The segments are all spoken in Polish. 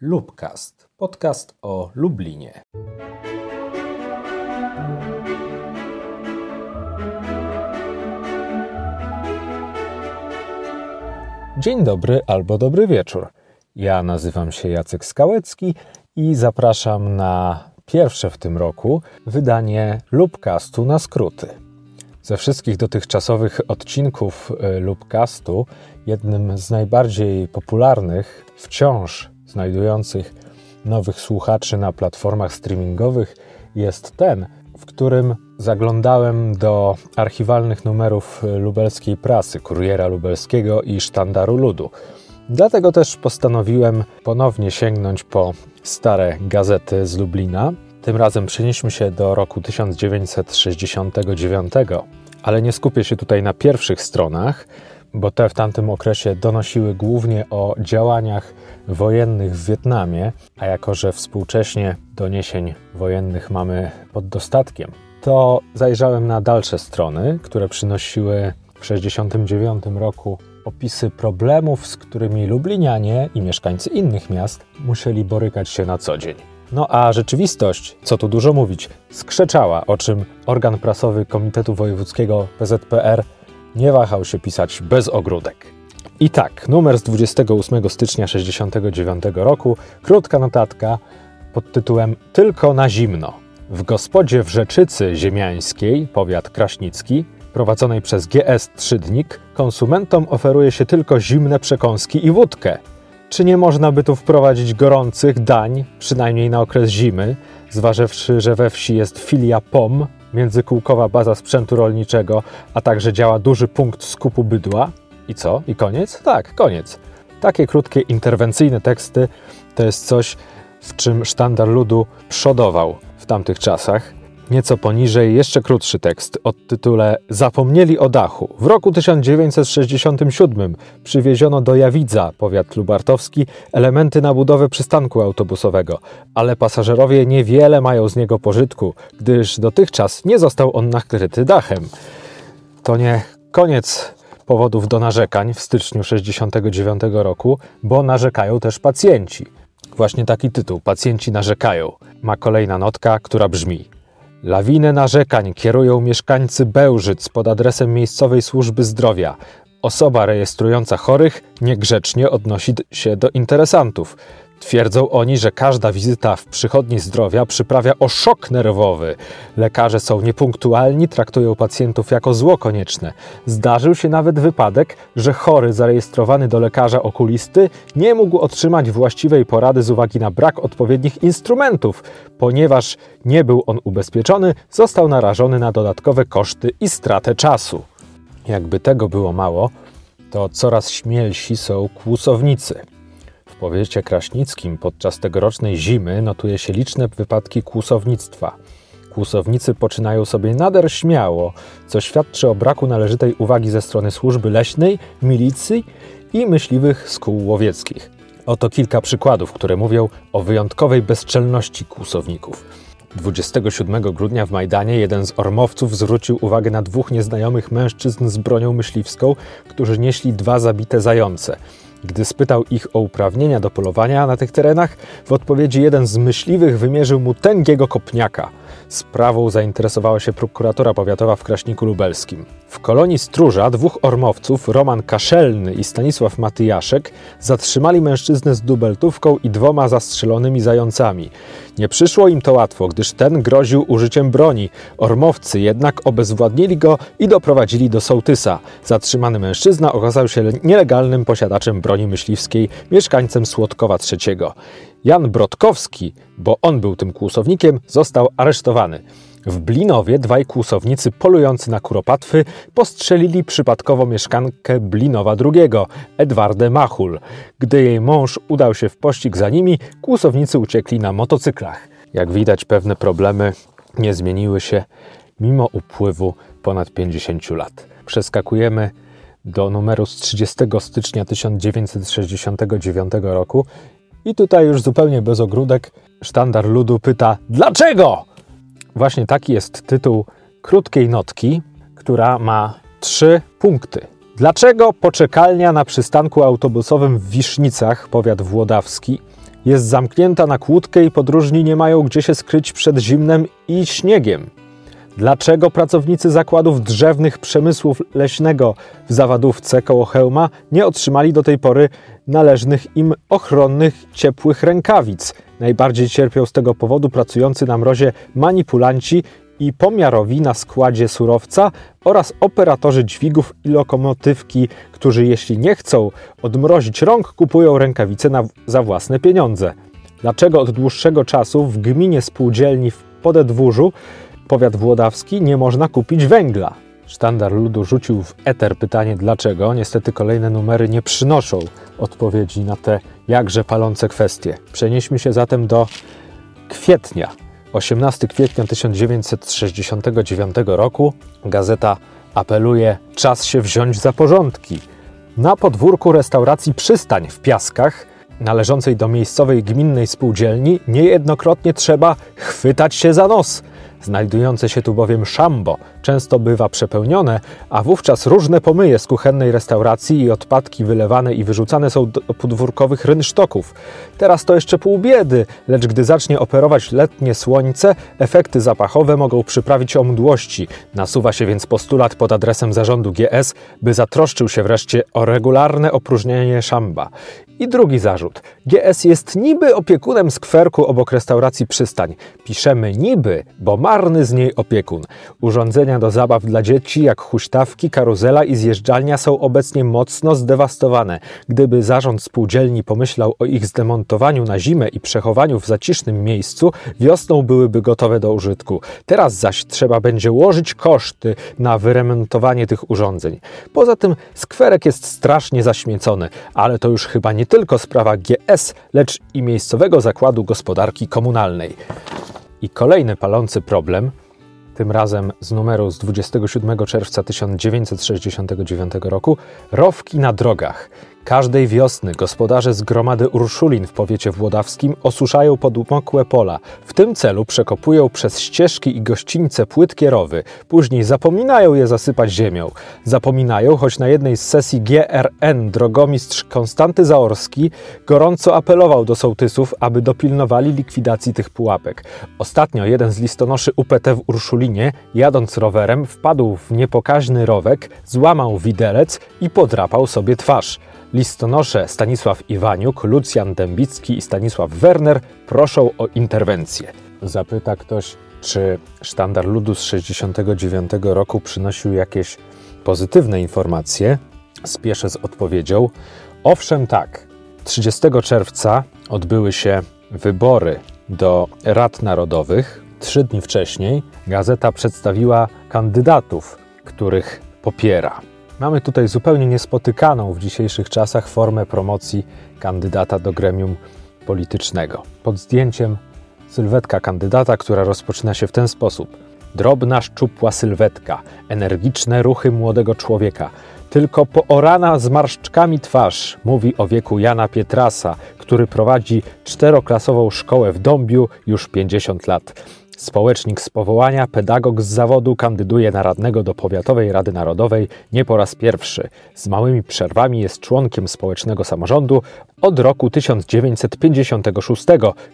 Lubcast, podcast o Lublinie. Dzień dobry albo dobry wieczór. Ja nazywam się Jacek Skałecki i zapraszam na pierwsze w tym roku wydanie Lubcastu na skróty. Ze wszystkich dotychczasowych odcinków y, Lubcastu, jednym z najbardziej popularnych, wciąż znajdujących nowych słuchaczy na platformach streamingowych jest ten, w którym zaglądałem do archiwalnych numerów lubelskiej prasy, Kuriera Lubelskiego i Sztandaru Ludu. Dlatego też postanowiłem ponownie sięgnąć po stare gazety z Lublina. Tym razem przenieśmy się do roku 1969, ale nie skupię się tutaj na pierwszych stronach, bo te w tamtym okresie donosiły głównie o działaniach wojennych w Wietnamie, a jako że współcześnie doniesień wojennych mamy pod dostatkiem, to zajrzałem na dalsze strony, które przynosiły w 1969 roku opisy problemów, z którymi Lublinianie i mieszkańcy innych miast musieli borykać się na co dzień. No a rzeczywistość, co tu dużo mówić, skrzeczała, o czym organ prasowy Komitetu Wojewódzkiego PZPR nie wahał się pisać bez ogródek. I tak, numer z 28 stycznia 1969 roku, krótka notatka pod tytułem Tylko na zimno. W gospodzie w Rzeczycy Ziemiańskiej, powiat kraśnicki, prowadzonej przez GS Trzydnik, konsumentom oferuje się tylko zimne przekąski i wódkę. Czy nie można by tu wprowadzić gorących dań, przynajmniej na okres zimy, zważywszy, że we wsi jest filia POM, międzykółkowa baza sprzętu rolniczego, a także działa duży punkt skupu bydła? I co? I koniec? Tak, koniec. Takie krótkie, interwencyjne teksty to jest coś, w czym sztandar ludu przodował w tamtych czasach. Nieco poniżej jeszcze krótszy tekst o tytule Zapomnieli o dachu. W roku 1967 przywieziono do Jawidza, powiat lubartowski, elementy na budowę przystanku autobusowego, ale pasażerowie niewiele mają z niego pożytku, gdyż dotychczas nie został on nakryty dachem. To nie koniec powodów do narzekań w styczniu 1969 roku, bo narzekają też pacjenci. Właśnie taki tytuł Pacjenci narzekają ma kolejna notka, która brzmi: Lawinę narzekań kierują mieszkańcy Bełżyc pod adresem miejscowej służby zdrowia. Osoba rejestrująca chorych niegrzecznie odnosi się do interesantów. Twierdzą oni, że każda wizyta w przychodni zdrowia przyprawia o szok nerwowy. Lekarze są niepunktualni, traktują pacjentów jako zło konieczne. Zdarzył się nawet wypadek, że chory zarejestrowany do lekarza okulisty nie mógł otrzymać właściwej porady z uwagi na brak odpowiednich instrumentów. Ponieważ nie był on ubezpieczony, został narażony na dodatkowe koszty i stratę czasu. Jakby tego było mało, to coraz śmielsi są kłusownicy. W powiecie kraśnickim podczas tegorocznej zimy notuje się liczne wypadki kłusownictwa. Kłusownicy poczynają sobie nader śmiało, co świadczy o braku należytej uwagi ze strony służby leśnej, milicji i myśliwych z łowieckich. Oto kilka przykładów, które mówią o wyjątkowej bezczelności kłusowników. 27 grudnia w Majdanie jeden z ormowców zwrócił uwagę na dwóch nieznajomych mężczyzn z bronią myśliwską, którzy nieśli dwa zabite zające. Gdy spytał ich o uprawnienia do polowania na tych terenach, w odpowiedzi jeden z myśliwych wymierzył mu tęgiego kopniaka. Sprawą zainteresowała się prokuratura powiatowa w Kraśniku Lubelskim. W kolonii Stróża dwóch ormowców, Roman Kaszelny i Stanisław Matyjaszek, zatrzymali mężczyznę z dubeltówką i dwoma zastrzelonymi zającami. Nie przyszło im to łatwo, gdyż ten groził użyciem broni. Ormowcy jednak obezwładnili go i doprowadzili do sołtysa. Zatrzymany mężczyzna okazał się nielegalnym posiadaczem broni myśliwskiej, mieszkańcem Słodkowa III. Jan Brodkowski, bo on był tym kłusownikiem, został aresztowany. W Blinowie dwaj kłusownicy polujący na kuropatwy postrzelili przypadkowo mieszkankę Blinowa II, Edwardę Machul. Gdy jej mąż udał się w pościg za nimi, kłusownicy uciekli na motocyklach. Jak widać, pewne problemy nie zmieniły się mimo upływu ponad 50 lat. Przeskakujemy do numeru z 30 stycznia 1969 roku i tutaj już zupełnie bez ogródek sztandar ludu pyta dlaczego? Właśnie taki jest tytuł krótkiej notki, która ma trzy punkty. Dlaczego poczekalnia na przystanku autobusowym w Wisznicach, powiat włodawski, jest zamknięta na kłódkę i podróżni nie mają gdzie się skryć przed zimnem i śniegiem. Dlaczego pracownicy zakładów drzewnych przemysłu leśnego w Zawadówce koło Chełma nie otrzymali do tej pory należnych im ochronnych, ciepłych rękawic? Najbardziej cierpią z tego powodu pracujący na mrozie manipulanci i pomiarowi na składzie surowca oraz operatorzy dźwigów i lokomotywki, którzy jeśli nie chcą odmrozić rąk, kupują rękawice na, za własne pieniądze. Dlaczego od dłuższego czasu w gminie spółdzielni w Podedwórzu, powiat włodawski, nie można kupić węgla? Sztandar ludu rzucił w eter pytanie dlaczego. Niestety kolejne numery nie przynoszą odpowiedzi na te jakże palące kwestie. Przenieśmy się zatem do kwietnia 18 kwietnia 1969 roku gazeta apeluje: Czas się wziąć za porządki. Na podwórku restauracji Przystań w Piaskach, należącej do miejscowej gminnej spółdzielni, niejednokrotnie trzeba chwytać się za nos. Znajdujące się tu bowiem szambo często bywa przepełnione, a wówczas różne pomyje z kuchennej restauracji i odpadki wylewane i wyrzucane są do podwórkowych rynsztoków. Teraz to jeszcze pół biedy, lecz gdy zacznie operować letnie słońce, efekty zapachowe mogą przyprawić o mdłości. Nasuwa się więc postulat pod adresem zarządu GS, by zatroszczył się wreszcie o regularne opróżnienie szamba. I drugi zarzut. GS jest niby opiekunem skwerku obok restauracji Przystań. Piszemy niby, bo marny z niej opiekun. Urządzenia do zabaw dla dzieci, jak huśtawki, karuzela i zjeżdżalnia są obecnie mocno zdewastowane. Gdyby zarząd spółdzielni pomyślał o ich zdemontowaniu na zimę i przechowaniu w zacisznym miejscu, wiosną byłyby gotowe do użytku. Teraz zaś trzeba będzie łożyć koszty na wyremontowanie tych urządzeń. Poza tym skwerek jest strasznie zaśmiecony, ale to już chyba nie tylko sprawa GS, lecz i miejscowego zakładu gospodarki komunalnej. I kolejny palący problem, tym razem z numeru z 27 czerwca 1969 roku, rowki na drogach. Każdej wiosny gospodarze z gromady Urszulin w powiecie włodawskim osuszają podmokłe pola. W tym celu przekopują przez ścieżki i gościńce płytkie rowy. Później zapominają je zasypać ziemią. Zapominają, choć na jednej z sesji GRN drogomistrz Konstanty Zaorski gorąco apelował do sołtysów, aby dopilnowali likwidacji tych pułapek. Ostatnio jeden z listonoszy UPT w Urszulinie, jadąc rowerem, wpadł w niepokaźny rowek, złamał widelec i podrapał sobie twarz. Listonosze Stanisław Iwaniuk, Lucjan Dębicki i Stanisław Werner proszą o interwencję. Zapyta ktoś, czy sztandar ludu z 69 roku przynosił jakieś pozytywne informacje. Spieszę z odpowiedzią. Owszem, tak. 30 czerwca odbyły się wybory do Rad Narodowych. Trzy dni wcześniej gazeta przedstawiła kandydatów, których popiera. Mamy tutaj zupełnie niespotykaną w dzisiejszych czasach formę promocji kandydata do gremium politycznego. Pod zdjęciem sylwetka kandydata, która rozpoczyna się w ten sposób. Drobna, szczupła sylwetka, energiczne ruchy młodego człowieka. Tylko poorana zmarszczkami twarz mówi o wieku Jana Pietrasa, który prowadzi czteroklasową szkołę w Dąbiu już 50 lat. Społecznik z powołania, pedagog z zawodu kandyduje na radnego do Powiatowej Rady Narodowej nie po raz pierwszy. Z małymi przerwami jest członkiem społecznego samorządu od roku 1956,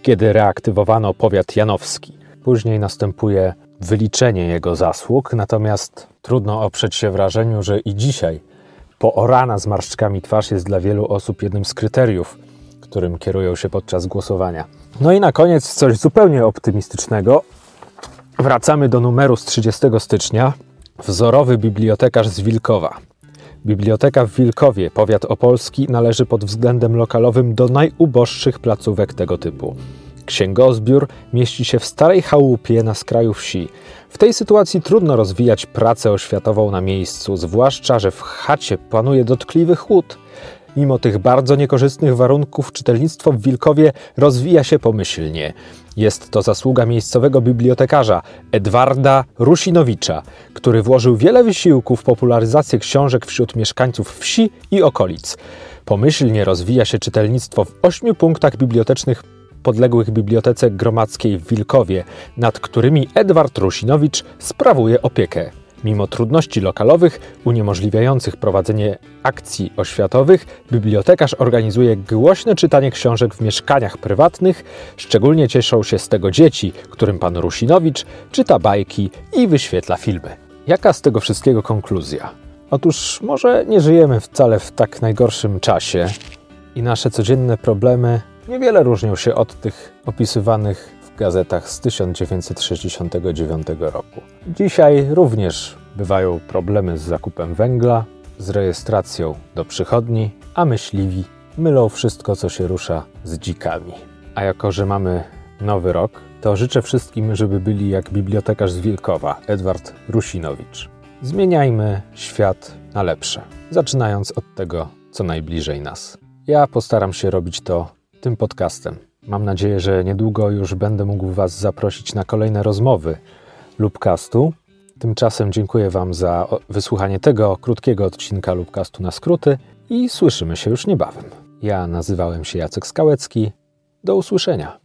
kiedy reaktywowano powiat janowski. Później następuje wyliczenie jego zasług, natomiast trudno oprzeć się wrażeniu, że i dzisiaj poorana z marszczkami twarz jest dla wielu osób jednym z kryteriów, którym kierują się podczas głosowania. No i na koniec coś zupełnie optymistycznego. Wracamy do numeru z 30 stycznia. Wzorowy bibliotekarz z Wilkowa. Biblioteka w Wilkowie, powiat opolski, należy pod względem lokalowym do najuboższych placówek tego typu. Księgozbiór mieści się w starej chałupie na skraju wsi. W tej sytuacji trudno rozwijać pracę oświatową na miejscu, zwłaszcza, że w chacie panuje dotkliwy chłód. Mimo tych bardzo niekorzystnych warunków czytelnictwo w Wilkowie rozwija się pomyślnie. Jest to zasługa miejscowego bibliotekarza Edwarda Rusinowicza, który włożył wiele wysiłku w popularyzację książek wśród mieszkańców wsi i okolic. Pomyślnie rozwija się czytelnictwo w ośmiu punktach bibliotecznych podległych Bibliotece Gromadzkiej w Wilkowie, nad którymi Edward Rusinowicz sprawuje opiekę. Mimo trudności lokalowych uniemożliwiających prowadzenie akcji oświatowych, bibliotekarz organizuje głośne czytanie książek w mieszkaniach prywatnych. Szczególnie cieszą się z tego dzieci, którym pan Rusinowicz czyta bajki i wyświetla filmy. Jaka z tego wszystkiego konkluzja? Otóż może nie żyjemy wcale w tak najgorszym czasie i nasze codzienne problemy niewiele różnią się od tych opisywanych w gazetach z 1969 roku. Dzisiaj również bywają problemy z zakupem węgla, z rejestracją do przychodni, a myśliwi mylą wszystko, co się rusza z dzikami. A jako, że mamy nowy rok, to życzę wszystkim, żeby byli jak bibliotekarz z Wilkowa, Edward Rusinowicz. Zmieniajmy świat na lepsze, zaczynając od tego, co najbliżej nas. Ja postaram się robić to tym podcastem. Mam nadzieję, że niedługo już będę mógł Was zaprosić na kolejne rozmowy Lubcastu. Tymczasem dziękuję Wam za wysłuchanie tego krótkiego odcinka Lubcastu na skróty i słyszymy się już niebawem. Ja nazywałem się Jacek Skałecki. Do usłyszenia.